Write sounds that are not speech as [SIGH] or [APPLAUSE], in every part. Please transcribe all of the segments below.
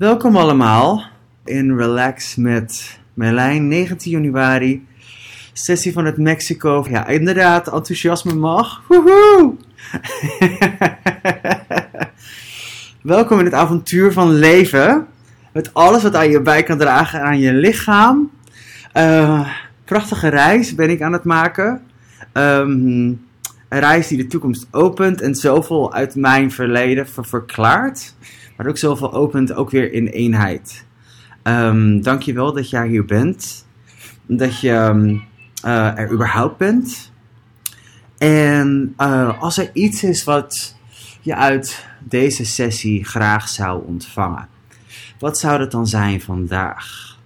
Welkom allemaal in Relax met Merlijn, 19 januari, sessie van het Mexico. Ja, inderdaad, enthousiasme mag. [LAUGHS] Welkom in het avontuur van leven. Met alles wat aan je bij kan dragen aan je lichaam. Uh, prachtige reis ben ik aan het maken. Um, een reis die de toekomst opent en zoveel uit mijn verleden ver verklaart. Maar ook zoveel opent ook weer in eenheid. Um, Dank je wel dat jij hier bent. Dat je um, uh, er überhaupt bent. En uh, als er iets is wat je uit deze sessie graag zou ontvangen. Wat zou dat dan zijn vandaag?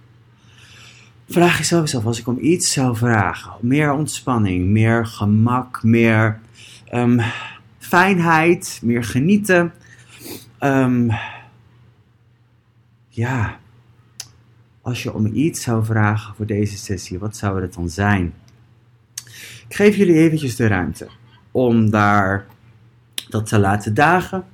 Vraag jezelf eens af, als ik om iets zou vragen, meer ontspanning, meer gemak, meer um, fijnheid, meer genieten. Um, ja, als je om iets zou vragen voor deze sessie, wat zou het dan zijn? Ik geef jullie eventjes de ruimte om daar dat te laten dagen.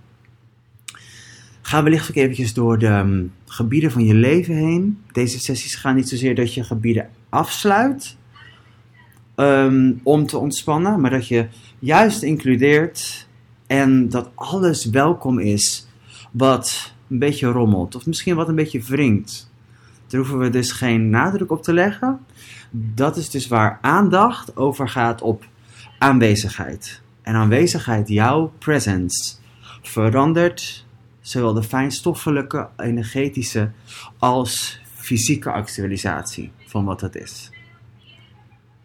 Ga wellicht ook eventjes door de um, gebieden van je leven heen. Deze sessies gaan niet zozeer dat je gebieden afsluit um, om te ontspannen, maar dat je juist includeert en dat alles welkom is wat een beetje rommelt of misschien wat een beetje wringt. Daar hoeven we dus geen nadruk op te leggen. Dat is dus waar aandacht over gaat op aanwezigheid. En aanwezigheid, jouw presence, verandert zowel de fijnstoffelijke, energetische als fysieke actualisatie van wat het is.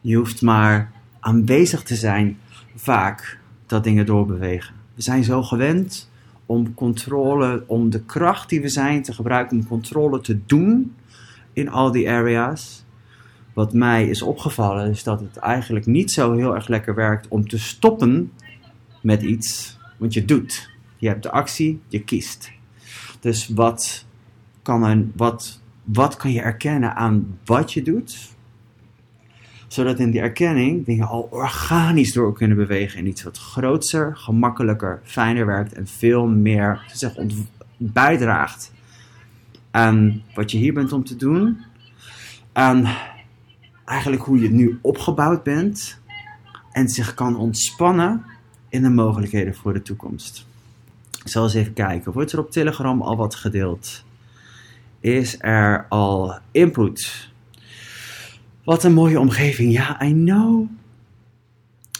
Je hoeft maar aanwezig te zijn vaak dat dingen doorbewegen. We zijn zo gewend om controle, om de kracht die we zijn te gebruiken om controle te doen in al die areas. Wat mij is opgevallen is dat het eigenlijk niet zo heel erg lekker werkt om te stoppen met iets, want je doet. Je hebt de actie, je kiest. Dus wat kan, een, wat, wat kan je erkennen aan wat je doet? Zodat in die erkenning dingen al organisch door kunnen bewegen in iets wat groter, gemakkelijker, fijner werkt en veel meer zeg, bijdraagt aan wat je hier bent om te doen. Aan eigenlijk hoe je nu opgebouwd bent en zich kan ontspannen in de mogelijkheden voor de toekomst. Zal eens even kijken. Wordt er op Telegram al wat gedeeld? Is er al input? Wat een mooie omgeving. Ja, I know.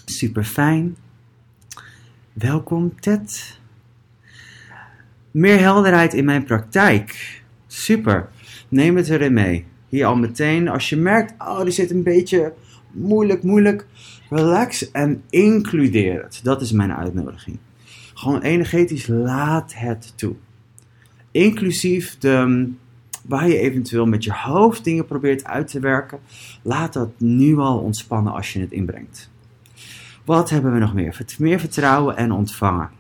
Super fijn. Welkom, Ted. Meer helderheid in mijn praktijk. Super. Neem het erin mee. Hier al meteen. Als je merkt, oh, die zit een beetje moeilijk, moeilijk. Relax en includeer het. Dat is mijn uitnodiging. Gewoon energetisch laat het toe. Inclusief de, waar je eventueel met je hoofd dingen probeert uit te werken. Laat dat nu al ontspannen als je het inbrengt. Wat hebben we nog meer? Meer vertrouwen en ontvangen.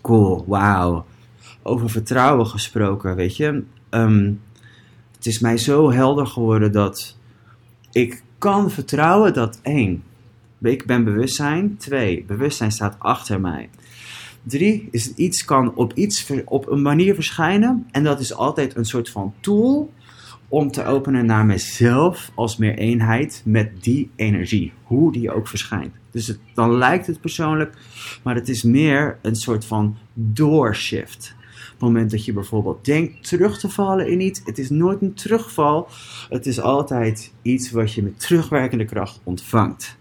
Cool, wauw. Over vertrouwen gesproken, weet je. Um, het is mij zo helder geworden dat ik kan vertrouwen dat één, ik ben bewustzijn. Twee, bewustzijn staat achter mij. Drie, is iets kan op, iets, op een manier verschijnen. En dat is altijd een soort van tool om te openen naar mezelf als meer eenheid met die energie. Hoe die ook verschijnt. Dus het, dan lijkt het persoonlijk, maar het is meer een soort van doorshift. Op het moment dat je bijvoorbeeld denkt terug te vallen in iets, het is nooit een terugval. Het is altijd iets wat je met terugwerkende kracht ontvangt.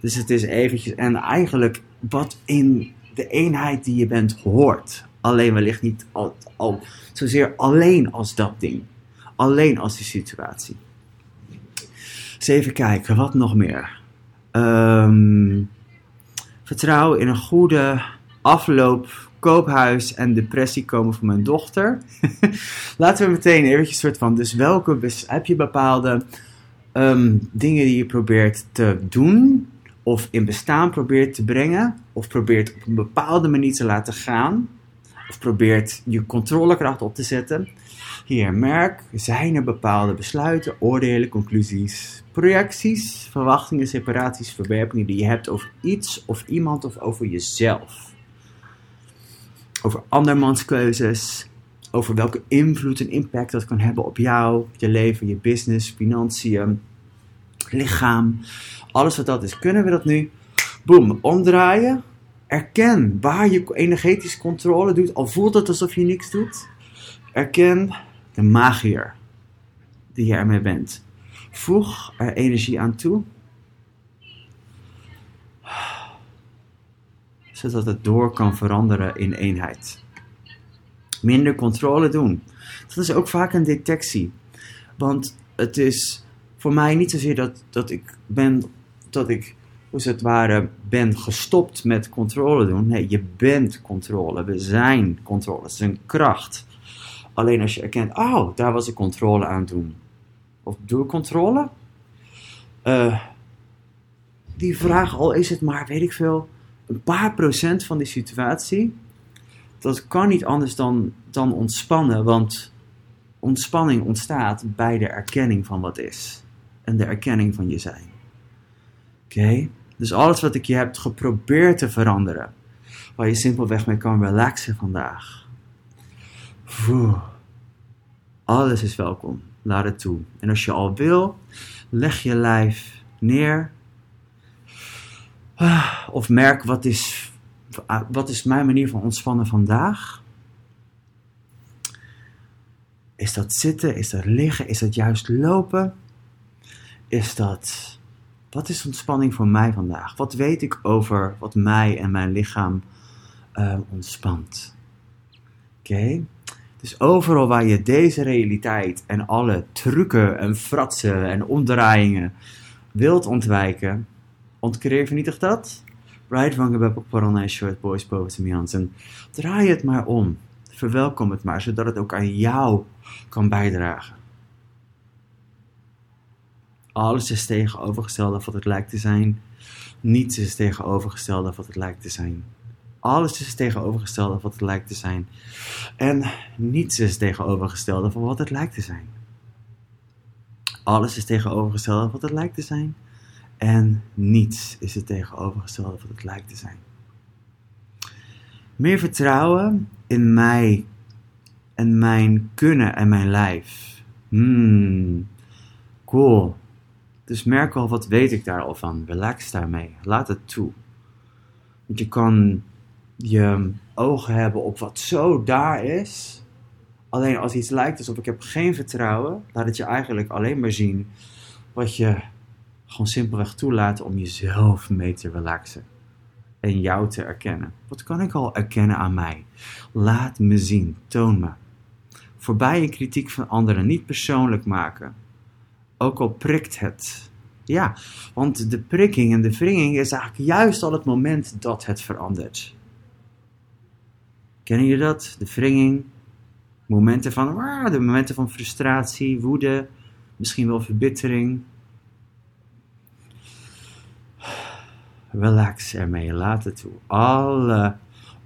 Dus het is eventjes, en eigenlijk wat in de eenheid die je bent hoort. Alleen wellicht niet al, al, zozeer alleen als dat ding. Alleen als die situatie. Eens even kijken, wat nog meer? Um, vertrouwen in een goede afloop, koophuis en depressie komen voor mijn dochter. [LAUGHS] Laten we meteen eventjes soort van, dus welke, heb je bepaalde um, dingen die je probeert te doen of in bestaan probeert te brengen, of probeert op een bepaalde manier te laten gaan, of probeert je controlekracht op te zetten. Hier, merk, zijn er bepaalde besluiten, oordelen, conclusies, projecties, verwachtingen, separaties, verwerpingen die je hebt over iets of iemand of over jezelf. Over andermans keuzes, over welke invloed en impact dat kan hebben op jou, je leven, je business, financiën, lichaam. Alles wat dat is. Kunnen we dat nu, boem, omdraaien? Erken waar je energetische controle doet, al voelt het alsof je niks doet. Erken de magier die je ermee bent. Voeg er energie aan toe. Zodat het door kan veranderen in eenheid. Minder controle doen. Dat is ook vaak een detectie. Want het is voor mij niet zozeer dat, dat ik ben, dat ik, hoe het ware, ben gestopt met controle doen. Nee, je bent controle. We zijn controle. Het is een kracht. Alleen als je erkent, oh, daar was ik controle aan doen. Of doe ik controle? Uh, die vraag, al is het maar, weet ik veel, een paar procent van die situatie. Dat kan niet anders dan, dan ontspannen, want ontspanning ontstaat bij de erkenning van wat is. En de erkenning van je zijn. Dus alles wat ik je heb geprobeerd te veranderen, waar je simpelweg mee kan relaxen vandaag alles is welkom. Laat het toe. En als je al wil, leg je lijf neer. Of merk wat is, wat is mijn manier van ontspannen vandaag. Is dat zitten? Is dat liggen? Is dat juist lopen? Is dat. Wat is ontspanning voor mij vandaag? Wat weet ik over wat mij en mijn lichaam uh, ontspant? Oké. Dus overal waar je deze realiteit en alle trucken en fratsen en omdraaiingen wilt ontwijken, ontkreer vernietig dat. Right, Wangebeb op Parana Short Boys Poets en draai het maar om. Verwelkom het maar, zodat het ook aan jou kan bijdragen. Alles is tegenovergesteld af wat het lijkt te zijn. Niets is tegenovergesteld af wat het lijkt te zijn. Alles is tegenovergestelde van wat het lijkt te zijn. En niets is tegenovergestelde van wat het lijkt te zijn. Alles is tegenovergestelde van wat het lijkt te zijn. En niets is het tegenovergestelde van wat het lijkt te zijn. Meer vertrouwen in mij en mijn kunnen en mijn lijf. Hmm, cool. Dus merk al, wat weet ik daar al van? Relax daarmee. Laat het toe. Want je kan je ogen hebben op wat zo daar is. Alleen als iets lijkt alsof ik heb geen vertrouwen, laat het je eigenlijk alleen maar zien wat je gewoon simpelweg toelaat om jezelf mee te relaxen. En jou te erkennen. Wat kan ik al erkennen aan mij? Laat me zien, toon me. Voorbij een kritiek van anderen niet persoonlijk maken. Ook al prikt het. Ja, want de prikking en de wringing is eigenlijk juist al het moment dat het verandert. Kennen je dat? De wringing. Momenten van, ah, de momenten van frustratie, woede, misschien wel verbittering. Relax ermee, laat het toe. Alle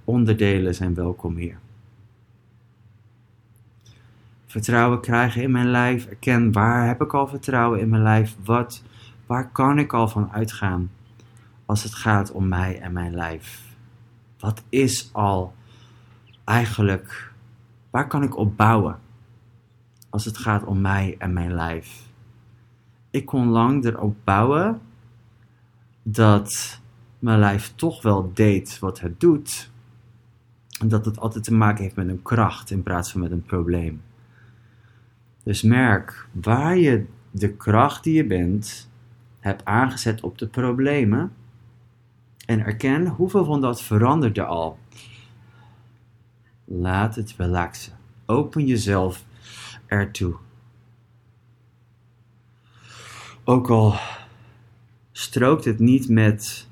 onderdelen zijn welkom hier. Vertrouwen krijgen in mijn lijf. Erken waar heb ik al vertrouwen in mijn lijf? Wat, waar kan ik al van uitgaan als het gaat om mij en mijn lijf? Wat is al eigenlijk, waar kan ik op bouwen als het gaat om mij en mijn lijf? Ik kon lang erop bouwen dat mijn lijf toch wel deed wat het doet. En dat het altijd te maken heeft met een kracht in plaats van met een probleem. Dus merk waar je de kracht die je bent hebt aangezet op de problemen. En erken hoeveel van dat veranderde al. Laat het relaxen. Open jezelf ertoe. Ook al strookt het niet met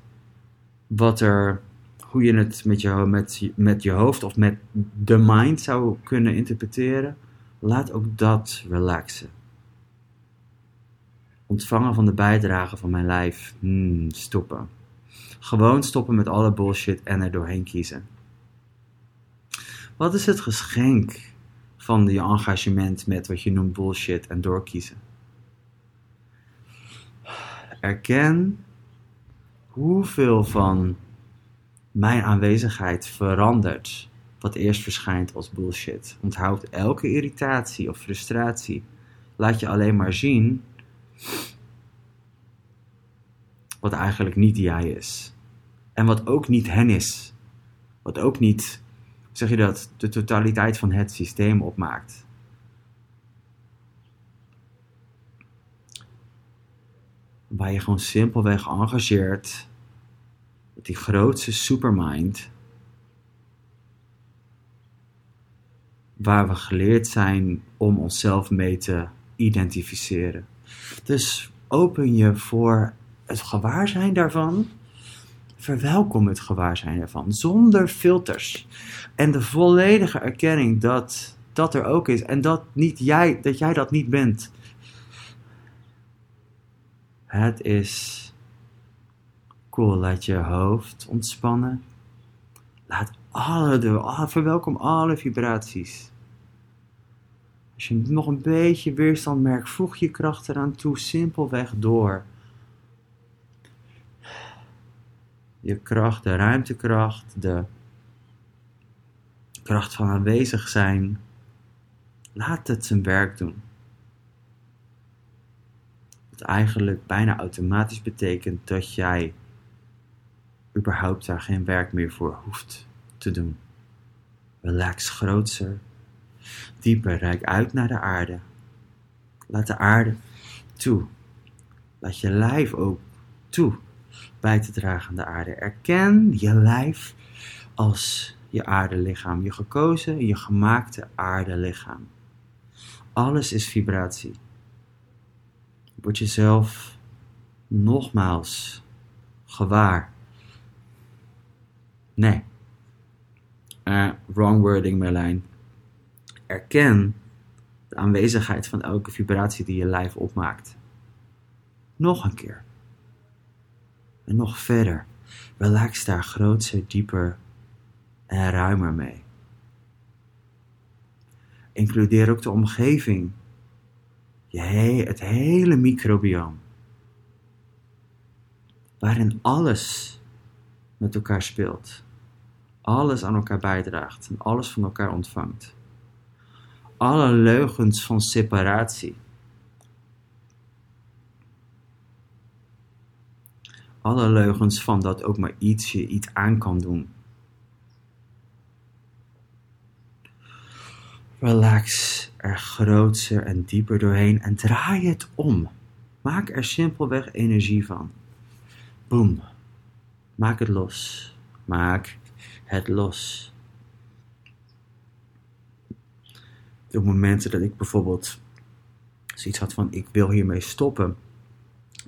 wat er, hoe je het met je, met, met je hoofd of met de mind zou kunnen interpreteren, laat ook dat relaxen. Ontvangen van de bijdrage van mijn lijf, hmm, stoppen. Gewoon stoppen met alle bullshit en er doorheen kiezen. Wat is het geschenk van je engagement met wat je noemt bullshit en doorkiezen? Erken hoeveel van mijn aanwezigheid verandert wat eerst verschijnt als bullshit. Onthoud elke irritatie of frustratie. Laat je alleen maar zien wat eigenlijk niet jij is. En wat ook niet hen is. Wat ook niet, zeg je dat, de totaliteit van het systeem opmaakt. Waar je gewoon simpelweg engageert met die grootste supermind. Waar we geleerd zijn om onszelf mee te identificeren. Dus open je voor het gewaarzijn daarvan. Verwelkom het gewaarzijn daarvan. Zonder filters. En de volledige erkenning dat dat er ook is. En dat, niet jij, dat jij dat niet bent. Het is cool. Laat je hoofd ontspannen. Laat alle, de, verwelkom alle vibraties. Als je nog een beetje weerstand merkt, voeg je kracht eraan toe, simpelweg door. Je kracht, de ruimtekracht, de kracht van aanwezig zijn. Laat het zijn werk doen. Wat eigenlijk bijna automatisch betekent dat jij überhaupt daar geen werk meer voor hoeft te doen. Relax grootser, dieper, rijk uit naar de aarde. Laat de aarde toe. Laat je lijf ook toe bij te dragen aan de aarde. Erken je lijf als je aardelichaam, je gekozen, je gemaakte aardelichaam. Alles is vibratie. Word jezelf nogmaals gewaar Nee. Uh, wrong wording, Merlijn. Erken de aanwezigheid van elke vibratie die je lijf opmaakt. Nog een keer. En nog verder. Relax daar grootser, dieper en ruimer mee. Includeer ook de omgeving. Je het hele microbiome. Waarin alles met elkaar speelt alles aan elkaar bijdraagt en alles van elkaar ontvangt. Alle leugens van separatie. Alle leugens van dat ook maar iets je iets aan kan doen. Relax er groter en dieper doorheen en draai het om. Maak er simpelweg energie van. Boom. Maak het los. Maak het los. Op momenten dat ik bijvoorbeeld zoiets had van ik wil hiermee stoppen,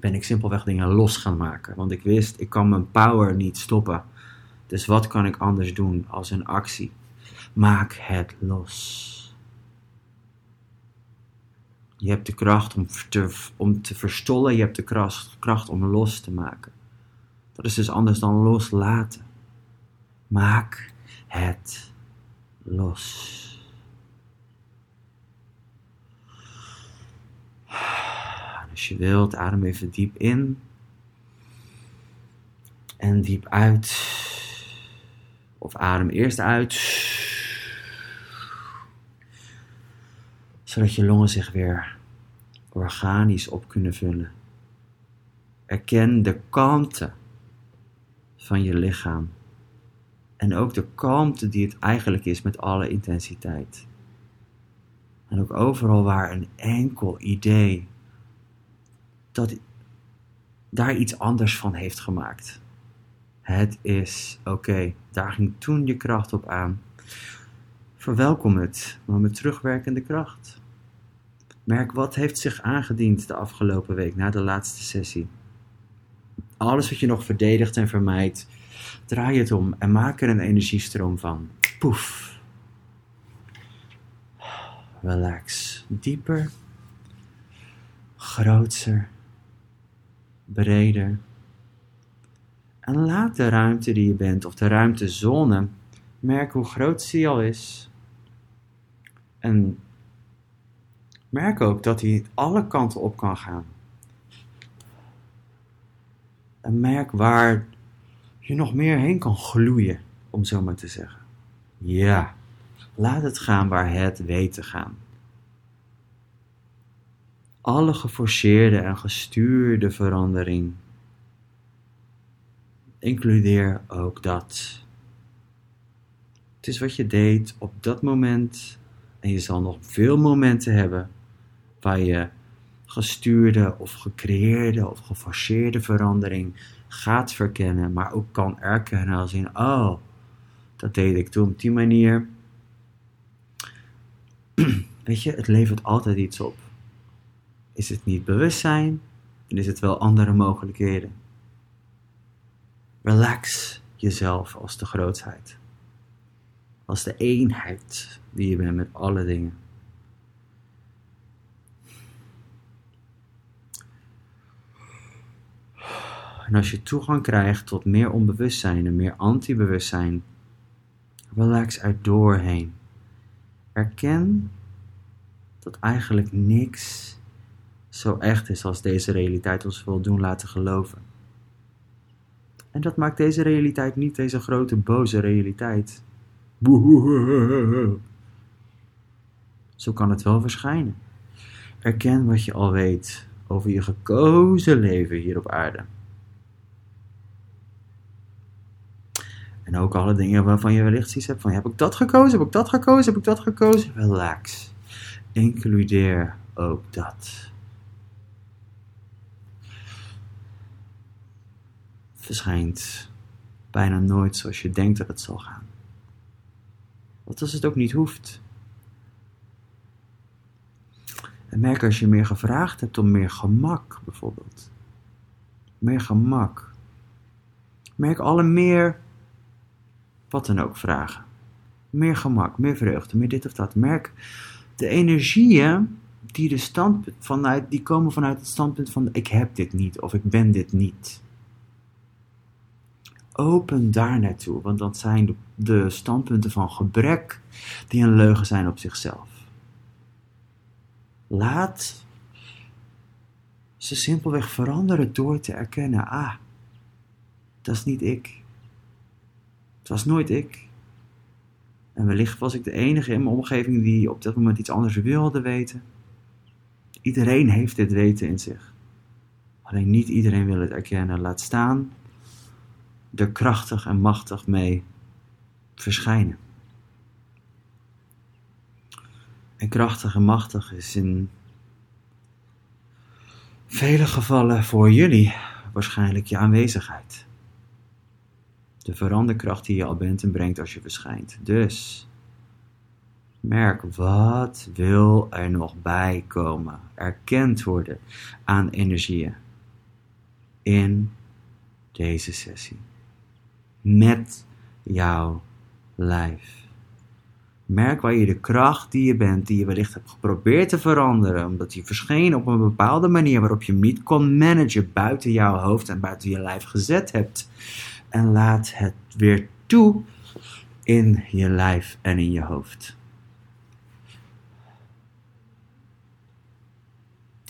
ben ik simpelweg dingen los gaan maken. Want ik wist, ik kan mijn power niet stoppen. Dus wat kan ik anders doen als een actie? Maak het los. Je hebt de kracht om te, om te verstollen, je hebt de kracht, kracht om los te maken. Dat is dus anders dan loslaten. Maak het los. Als je wilt, adem even diep in. En diep uit. Of adem eerst uit. Zodat je longen zich weer organisch op kunnen vullen. Erken de kalmte van je lichaam. En ook de kalmte die het eigenlijk is met alle intensiteit. En ook overal waar een enkel idee dat daar iets anders van heeft gemaakt. Het is oké, daar ging toen je kracht op aan. Verwelkom het, maar met terugwerkende kracht. Merk wat heeft zich aangediend de afgelopen week na de laatste sessie. Alles wat je nog verdedigt en vermijdt, Draai het om en maak er een energiestroom van. Poef. Relax. Dieper. Grootser. Breder. En laat de ruimte die je bent, of de ruimtezone, merk hoe groot die al is. En merk ook dat hij alle kanten op kan gaan. En merk waar je nog meer heen kan gloeien, om zo maar te zeggen. Ja, laat het gaan waar het weet te gaan. Alle geforceerde en gestuurde verandering. Includeer ook dat. Het is wat je deed op dat moment en je zal nog veel momenten hebben waar je gestuurde of gecreëerde of geforceerde verandering gaat verkennen, maar ook kan erkennen als in, oh, dat deed ik toen op die manier. [CLEARS THROAT] Weet je, het levert altijd iets op. Is het niet bewustzijn, dan is het wel andere mogelijkheden. Relax jezelf als de grootheid. Als de eenheid die je bent met alle dingen. En als je toegang krijgt tot meer onbewustzijn en meer antibewustzijn, relax er doorheen. Erken dat eigenlijk niks zo echt is als deze realiteit ons wil doen laten geloven. En dat maakt deze realiteit niet deze grote boze realiteit. Zo kan het wel verschijnen. Erken wat je al weet over je gekozen leven hier op aarde. En ook alle dingen waarvan je wellicht zoiets hebt van, heb ik dat gekozen, heb ik dat gekozen, heb ik dat gekozen? Relax. Includeer ook dat. verschijnt bijna nooit zoals je denkt dat het zal gaan. Wat als het ook niet hoeft? En merk als je meer gevraagd hebt om meer gemak, bijvoorbeeld. Meer gemak. Merk alle meer, wat dan ook, vragen. Meer gemak, meer vreugde, meer dit of dat. Merk de energieën die, de vanuit, die komen vanuit het standpunt van ik heb dit niet of ik ben dit niet open daar naartoe, want dat zijn de, de standpunten van gebrek die een leugen zijn op zichzelf. Laat ze simpelweg veranderen door te erkennen: ah, dat is niet ik. Was nooit ik. En wellicht was ik de enige in mijn omgeving die op dat moment iets anders wilde weten. Iedereen heeft dit weten in zich. Alleen niet iedereen wil het erkennen. Laat staan er krachtig en machtig mee verschijnen. En krachtig en machtig is in vele gevallen voor jullie waarschijnlijk je aanwezigheid. De veranderkracht die je al bent en brengt als je verschijnt. Dus merk wat wil er nog bij komen, erkend worden aan energieën in deze sessie met jouw lijf. Merk waar je de kracht die je bent, die je wellicht hebt geprobeerd te veranderen, omdat die verscheen op een bepaalde manier waarop je niet kon managen buiten jouw hoofd en buiten je lijf gezet hebt. En laat het weer toe in je lijf en in je hoofd.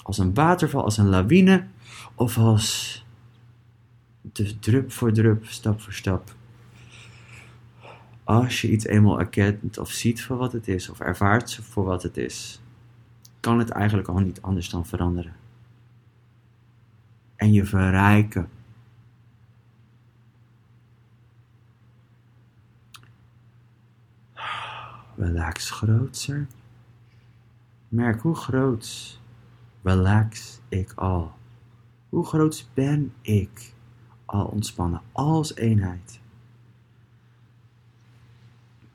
Als een waterval, als een lawine of als dus drup voor drup, stap voor stap. Als je iets eenmaal erkent of ziet voor wat het is, of ervaart voor wat het is, kan het eigenlijk al niet anders dan veranderen. En je verrijken. Relax grootser. Merk hoe groot relax ik al. Hoe groot ben ik? al ontspannen, als eenheid.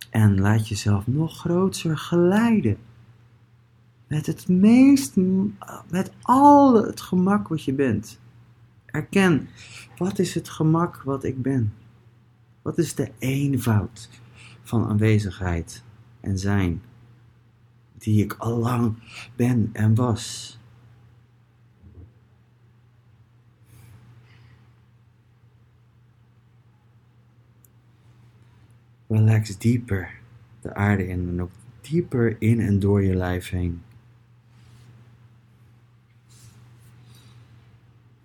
En laat jezelf nog groter geleiden. Met het meest, met al het gemak wat je bent. Erken, wat is het gemak wat ik ben? Wat is de eenvoud van aanwezigheid en zijn, die ik al lang ben en was? Relax dieper de aarde in en ook dieper in en door je lijf heen.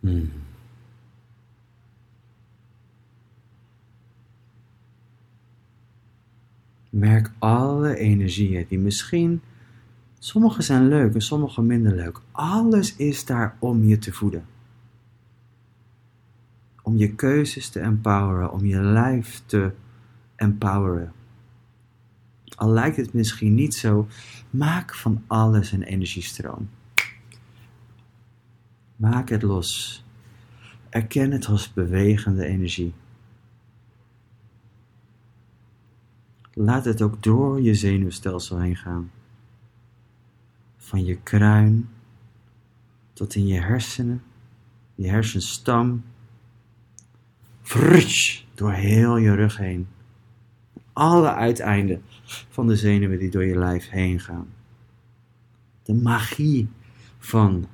Hmm. Merk alle energieën die misschien, sommige zijn leuk en sommige minder leuk. Alles is daar om je te voeden. Om je keuzes te empoweren, om je lijf te empoweren. Al lijkt het misschien niet zo, maak van alles een energiestroom. Maak het los. Erken het als bewegende energie. Laat het ook door je zenuwstelsel heen gaan. Van je kruin tot in je hersenen, je hersenstam. Frutsch, door heel je rug heen. Alle uiteinden van de zenuwen die door je lijf heen gaan. De magie van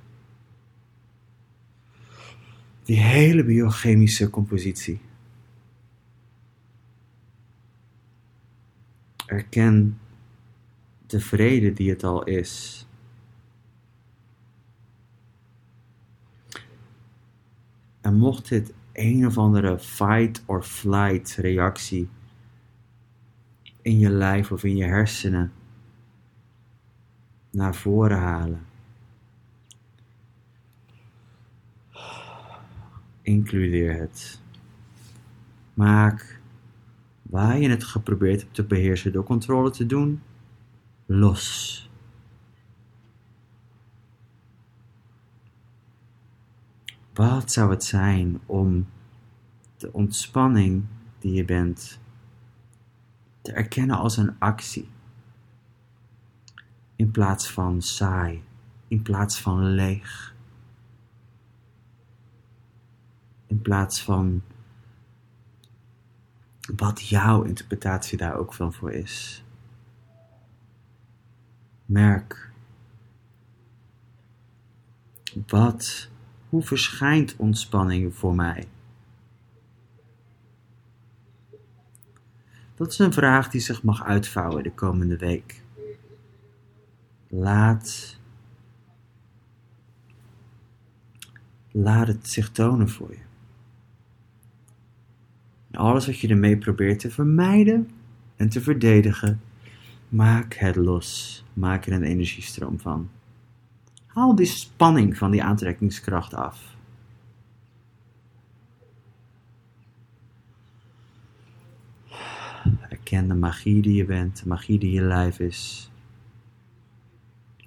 die hele biochemische compositie. Erken de vrede die het al is. En mocht dit een of andere fight or flight reactie in je lijf of in je hersenen naar voren halen. Includeer het. Maak waar je het geprobeerd hebt te beheersen door controle te doen, los. Wat zou het zijn om de ontspanning die je bent te erkennen als een actie? In plaats van saai, in plaats van leeg, in plaats van wat jouw interpretatie daar ook van voor is. Merk wat, hoe verschijnt ontspanning voor mij? Dat is een vraag die zich mag uitvouwen de komende week. Laat, laat het zich tonen voor je. Alles wat je ermee probeert te vermijden en te verdedigen, maak het los. Maak er een energiestroom van. Haal die spanning van die aantrekkingskracht af. Erken de magie die je bent, de magie die je lijf is.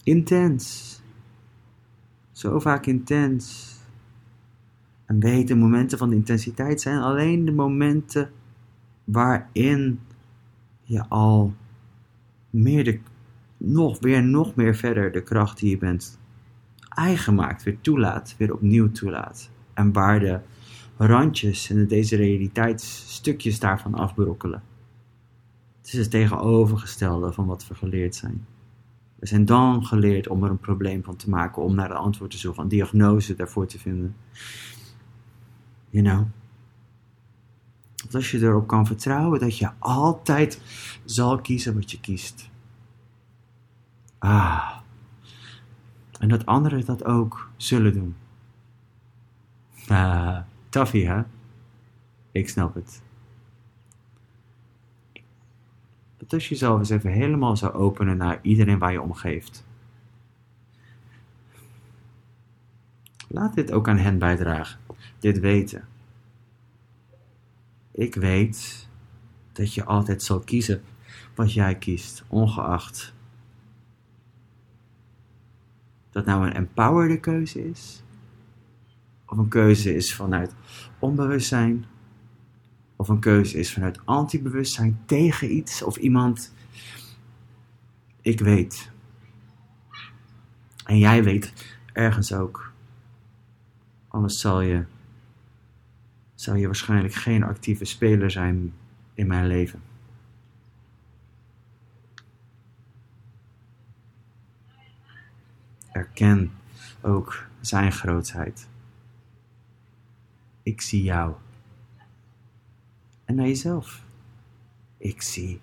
Intens. Zo vaak intens. En weet, de momenten van de intensiteit zijn alleen de momenten waarin je al meer de, nog, weer nog meer verder de kracht die je bent eigen maakt, weer toelaat, weer opnieuw toelaat. En waar de randjes en deze realiteitsstukjes daarvan afbrokkelen. Het is het tegenovergestelde van wat we geleerd zijn. We zijn dan geleerd om er een probleem van te maken, om naar een antwoord te zoeken, een diagnose daarvoor te vinden. You know? Dat als je erop kan vertrouwen dat je altijd zal kiezen wat je kiest. Ah. En dat anderen dat ook zullen doen. Ah, hè? Ik snap het. Dat als je jezelf eens even helemaal zou openen naar iedereen waar je omgeeft. Laat dit ook aan hen bijdragen dit weten. Ik weet dat je altijd zal kiezen wat jij kiest, ongeacht dat nou een empowerde keuze is, of een keuze is vanuit onbewustzijn, of een keuze is vanuit antibewustzijn tegen iets of iemand. Ik weet. En jij weet ergens ook. Anders zal je zou je waarschijnlijk geen actieve speler zijn in mijn leven. Erken ook zijn grootheid. Ik zie jou. En naar jezelf. Ik zie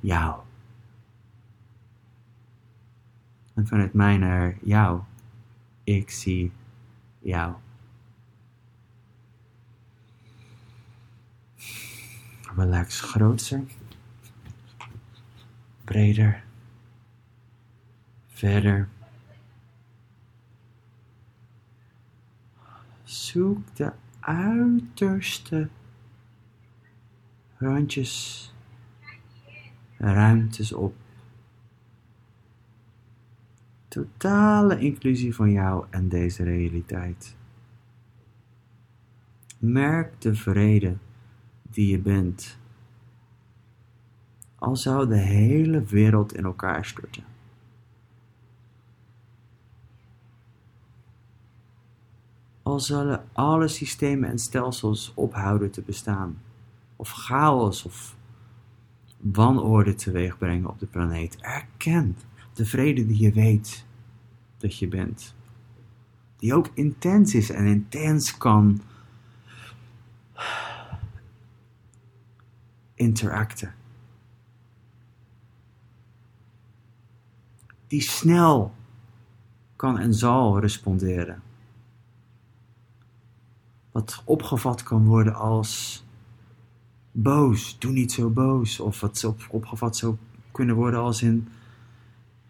jou. En vanuit mij naar jou. Ik zie jou. Relax groter. Breder. Verder. Zoek de uiterste randjes, ruimtes op. Totale inclusie van jou en deze realiteit. Merk de vrede die je bent. Al zou de hele wereld in elkaar storten. Al zullen alle systemen en stelsels ophouden te bestaan, of chaos of wanorde teweeg brengen op de planeet, erken de vrede die je weet dat je bent. Die ook intens is en intens kan interacten. Die snel kan en zal responderen. Wat opgevat kan worden als boos, doe niet zo boos. Of wat opgevat zou kunnen worden als in,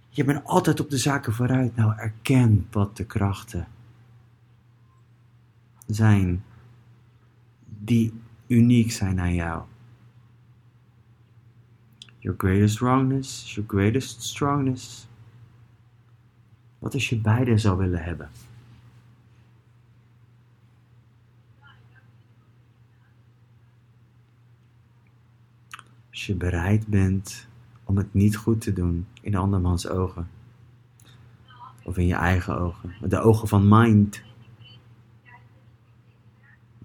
je bent altijd op de zaken vooruit. Nou, erken wat de krachten zijn die uniek zijn aan jou. Your greatest wrongness, your greatest strongness. Wat als je beide zou willen hebben? Als je bereid bent om het niet goed te doen in andermans ogen. Of in je eigen ogen. De ogen van mind.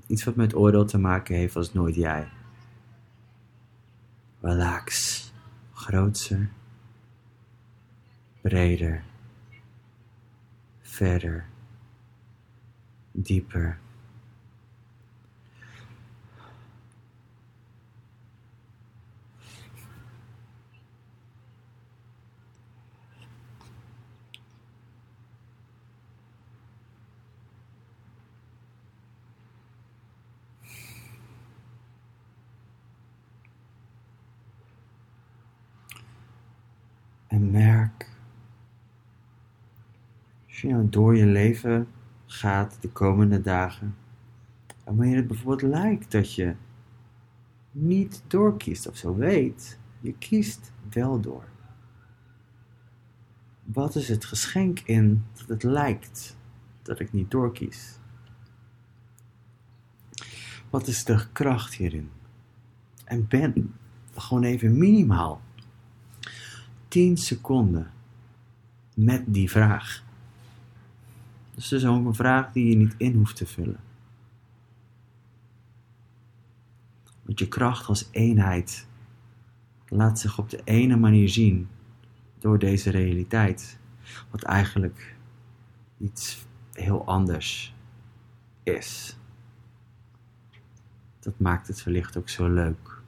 Iets wat met oordeel te maken heeft als nooit jij. Relax. Grootser. Breder. Verder. Dieper. En merk, als je nou door je leven gaat de komende dagen, en wanneer het bijvoorbeeld lijkt dat je niet doorkiest of zo weet, je kiest wel door. Wat is het geschenk in dat het lijkt dat ik niet doorkies? Wat is de kracht hierin? En ben gewoon even minimaal 10 seconden met die vraag. Dus het is ook een vraag die je niet in hoeft te vullen. Want je kracht als eenheid laat zich op de ene manier zien door deze realiteit, wat eigenlijk iets heel anders is. Dat maakt het wellicht ook zo leuk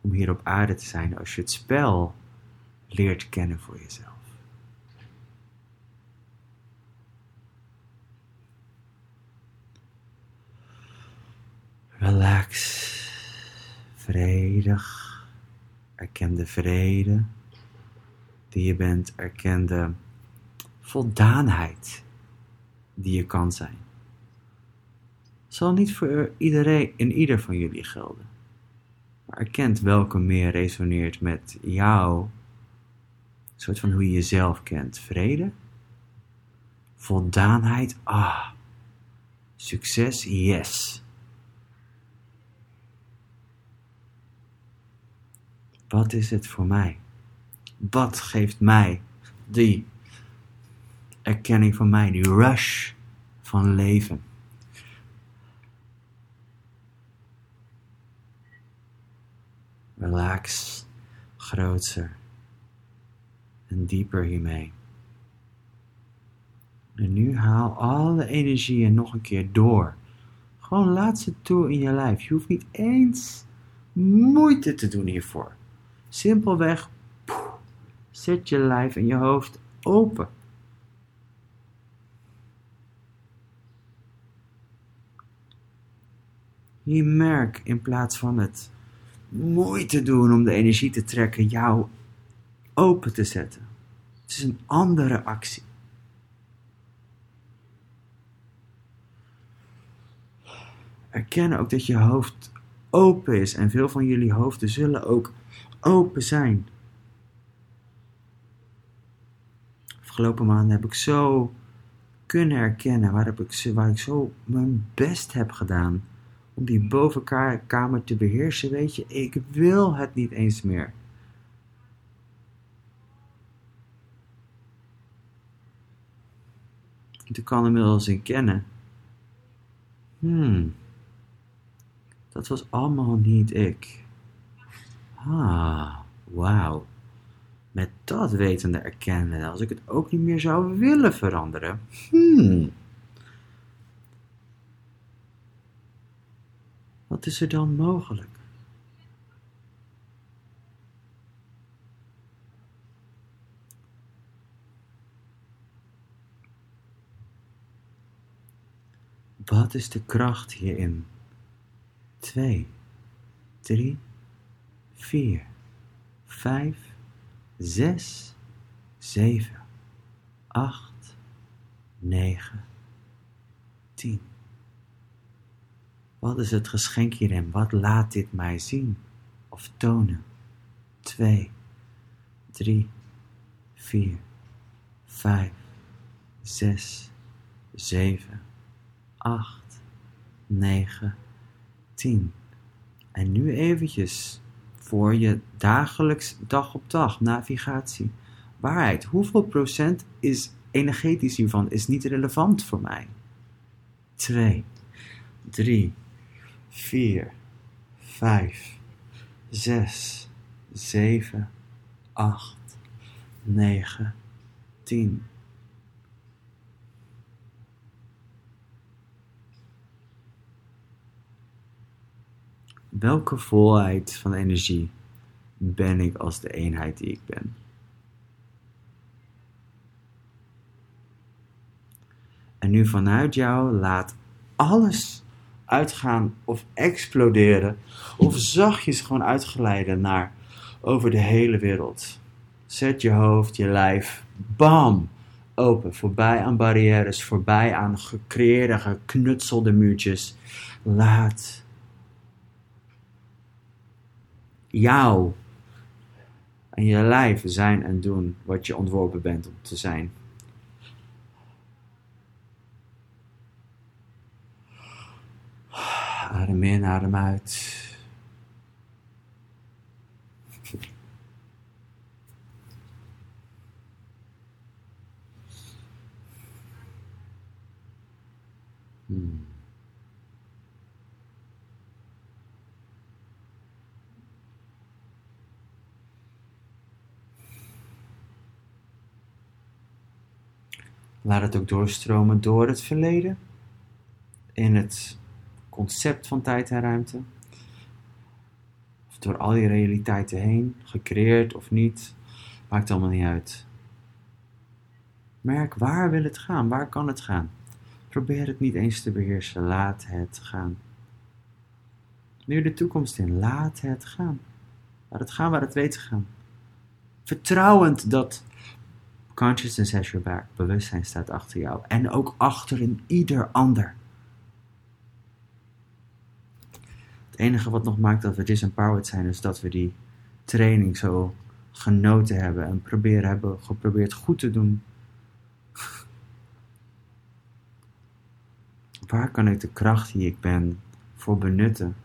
om hier op aarde te zijn als je het spel leert kennen voor jezelf. Relax, vredig, erken de vrede die je bent, erken de voldaanheid die je kan zijn. Zal niet voor iedereen en ieder van jullie gelden, maar erkent welke meer resoneert met jou een soort van hoe je jezelf kent. Vrede. Voldaanheid. Ah. Succes. Yes. Wat is het voor mij? Wat geeft mij die erkenning van mij, die rush van leven? Relax, grootser en dieper hiermee. En nu haal alle energieën nog een keer door. Gewoon laat ze toe in je lijf. Je hoeft niet eens moeite te doen hiervoor. Simpelweg zet je lijf en je hoofd open. Je merk in plaats van het moeite doen om de energie te trekken, jou open te zetten. Het is een andere actie. Erken ook dat je hoofd open is en veel van jullie hoofden zullen ook open zijn. Afgelopen maanden heb ik zo kunnen herkennen waar, heb ik, waar ik zo mijn best heb gedaan om die bovenkamer te beheersen. Weet je, ik wil het niet eens meer. Ik kan inmiddels in kennen. Hmm. Dat was allemaal niet ik. Ah, wauw. Met dat wetende erkennen, als ik het ook niet meer zou willen veranderen. Hmm. Wat is er dan mogelijk? Wat is de kracht hierin? 2, 3, 4, 5, 6, 7, 8, 9, 10. Wat is het geschenk hierin? Wat laat dit mij zien of tonen? 2, 3, 4, 5, 6, 7, 8, 9, 10. En nu eventjes voor je dagelijks dag op dag navigatie. Waarheid, hoeveel procent is energetisch hiervan is niet relevant voor mij? 2, 3, 4, 5, 6, 7, 8, 9, 10. Welke volheid van energie ben ik als de eenheid die ik ben? En nu vanuit jou laat alles uitgaan of exploderen of zachtjes gewoon uitgeleiden naar over de hele wereld. Zet je hoofd, je lijf, bam, open, voorbij aan barrières, voorbij aan gecreëerde, geknutselde muurtjes. Laat jou en je lijf zijn en doen wat je ontworpen bent om te zijn. Adem in, adem uit. Hmm. Laat het ook doorstromen door het verleden, in het concept van tijd en ruimte, of door al die realiteiten heen, gecreëerd of niet, maakt allemaal niet uit. Merk waar wil het gaan, waar kan het gaan. Probeer het niet eens te beheersen, laat het gaan. Nu de toekomst in, laat het gaan. Laat het gaan waar het weet te gaan. Vertrouwend dat Consciousness has your back. Bewustzijn staat achter jou. En ook achter in ieder ander. Het enige wat nog maakt dat we disempowered zijn, is dat we die training zo genoten hebben en proberen hebben geprobeerd goed te doen. Waar kan ik de kracht die ik ben voor benutten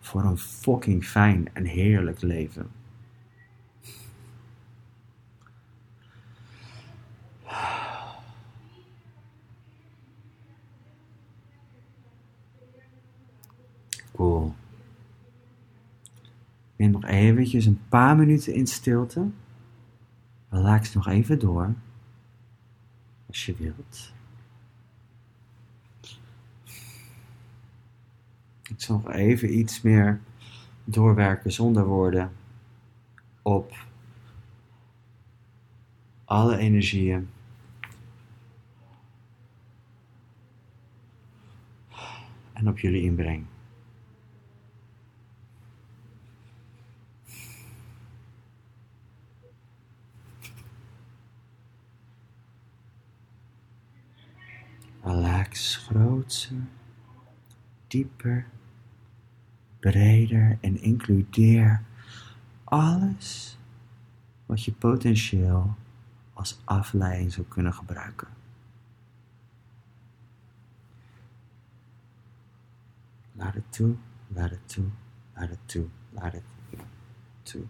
voor een fucking fijn en heerlijk leven? Cool. Neem nog eventjes een paar minuten in stilte. Relax nog even door. Als je wilt. Ik zal nog even iets meer doorwerken zonder woorden op alle energieën. En op jullie inbreng. relax dieper, breder en includeer alles wat je potentieel als afleiding zou kunnen gebruiken. Laat het toe, laat het toe, laat het toe, laat het toe.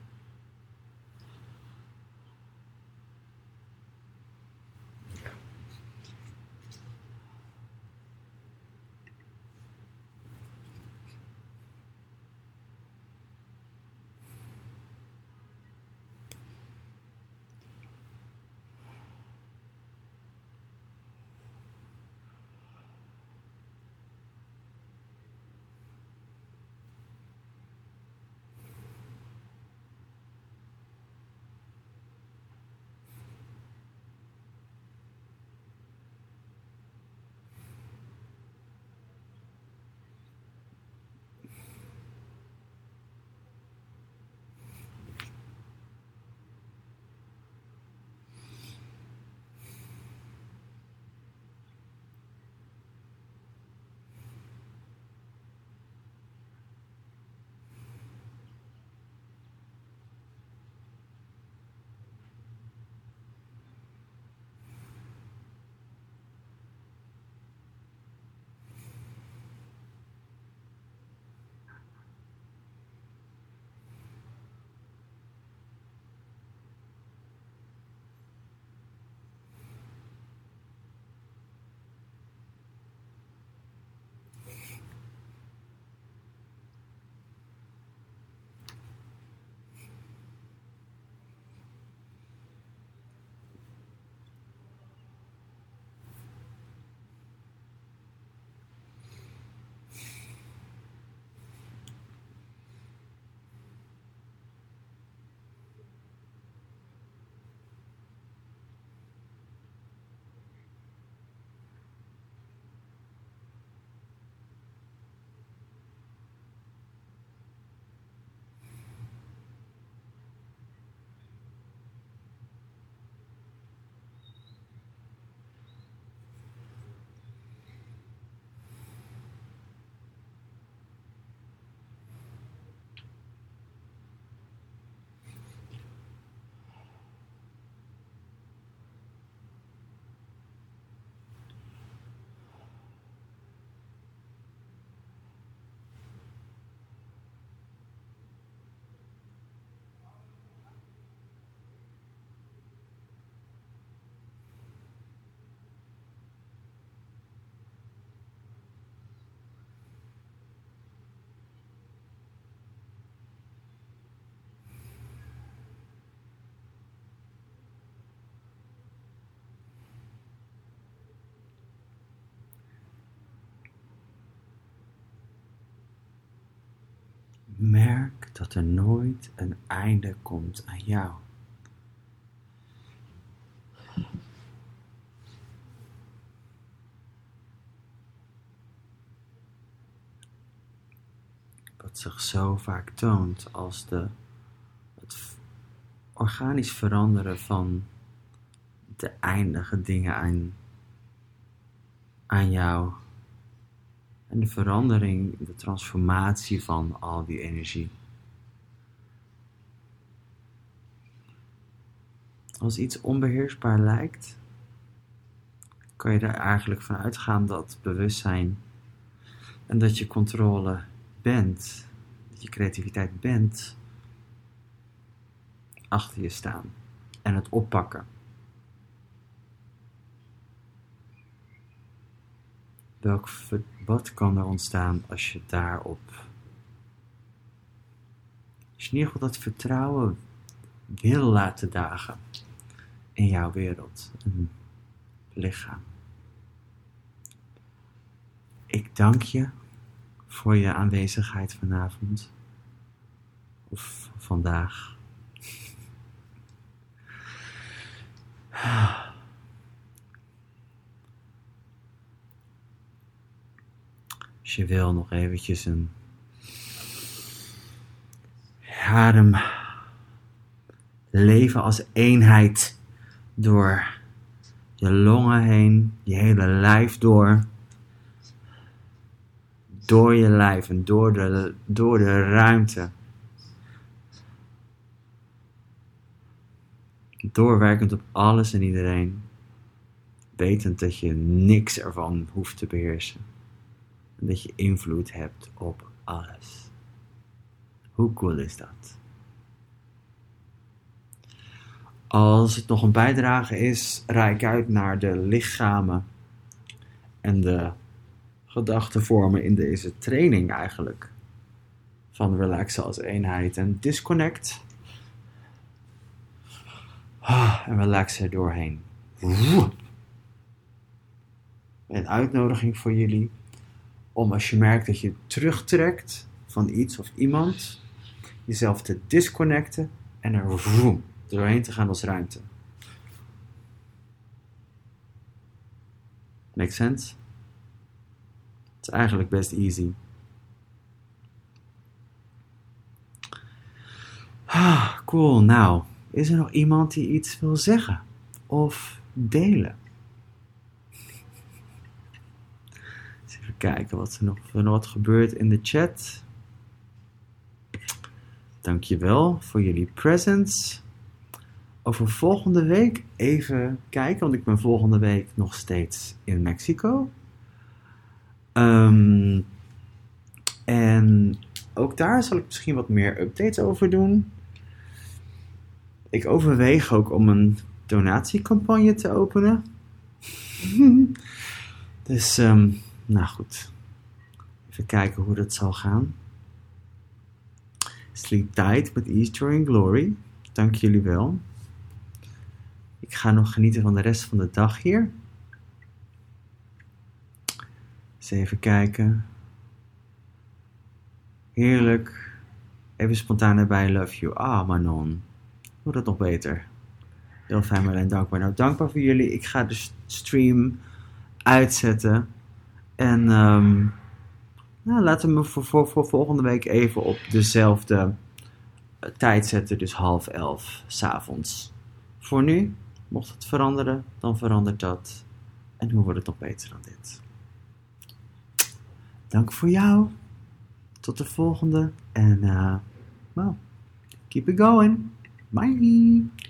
Merk dat er nooit een einde komt aan jou. Wat zich zo vaak toont als de, het organisch veranderen van de eindige dingen aan, aan jou en de verandering, de transformatie van al die energie. Als iets onbeheersbaar lijkt, kan je er eigenlijk van uitgaan dat bewustzijn en dat je controle bent, dat je creativiteit bent, achter je staan en het oppakken. Welk wat kan er ontstaan als je daarop. Als je in ieder geval dat vertrouwen wil laten dagen in jouw wereld en lichaam. Ik dank je voor je aanwezigheid vanavond of vandaag. Als je wil nog eventjes een adem leven als eenheid door je longen heen, je hele lijf door, door je lijf en door de, door de ruimte. Doorwerkend op alles en iedereen. Wetend dat je niks ervan hoeft te beheersen. Dat je invloed hebt op alles. Hoe cool is dat? Als het nog een bijdrage is, ik uit naar de lichamen en de gedachtenvormen in deze training eigenlijk. Van relaxen als eenheid en disconnect. Ah, en relaxen er doorheen. Een uitnodiging voor jullie om als je merkt dat je terugtrekt van iets of iemand, jezelf te disconnecten en er doorheen te gaan als ruimte. Make sense? Het is eigenlijk best easy. Ah, cool. Nou, is er nog iemand die iets wil zeggen of delen? even kijken wat er nog, wat gebeurt in de chat. Dankjewel voor jullie presence over volgende week even kijken, want ik ben volgende week nog steeds in Mexico. Um, en ook daar zal ik misschien wat meer updates over doen. Ik overweeg ook om een donatiecampagne te openen. [LAUGHS] dus, um, nou goed. Even kijken hoe dat zal gaan. Sleep tight with Easter in glory. Dank jullie wel. Ik ga nog genieten van de rest van de dag hier. Eens even kijken. Heerlijk. Even spontaan erbij. Love you. Ah, Manon. Hoe dat nog beter. Heel fijn, Marlijn. Dankbaar. Nou, dankbaar voor jullie. Ik ga de stream uitzetten. En um, nou, laten we me voor, voor, voor, volgende week even op dezelfde tijd zetten. Dus half elf s'avonds. Voor nu Mocht het veranderen, dan verandert dat. En hoe wordt het nog beter dan dit? Dank voor jou. Tot de volgende. En uh, well, keep it going. Bye.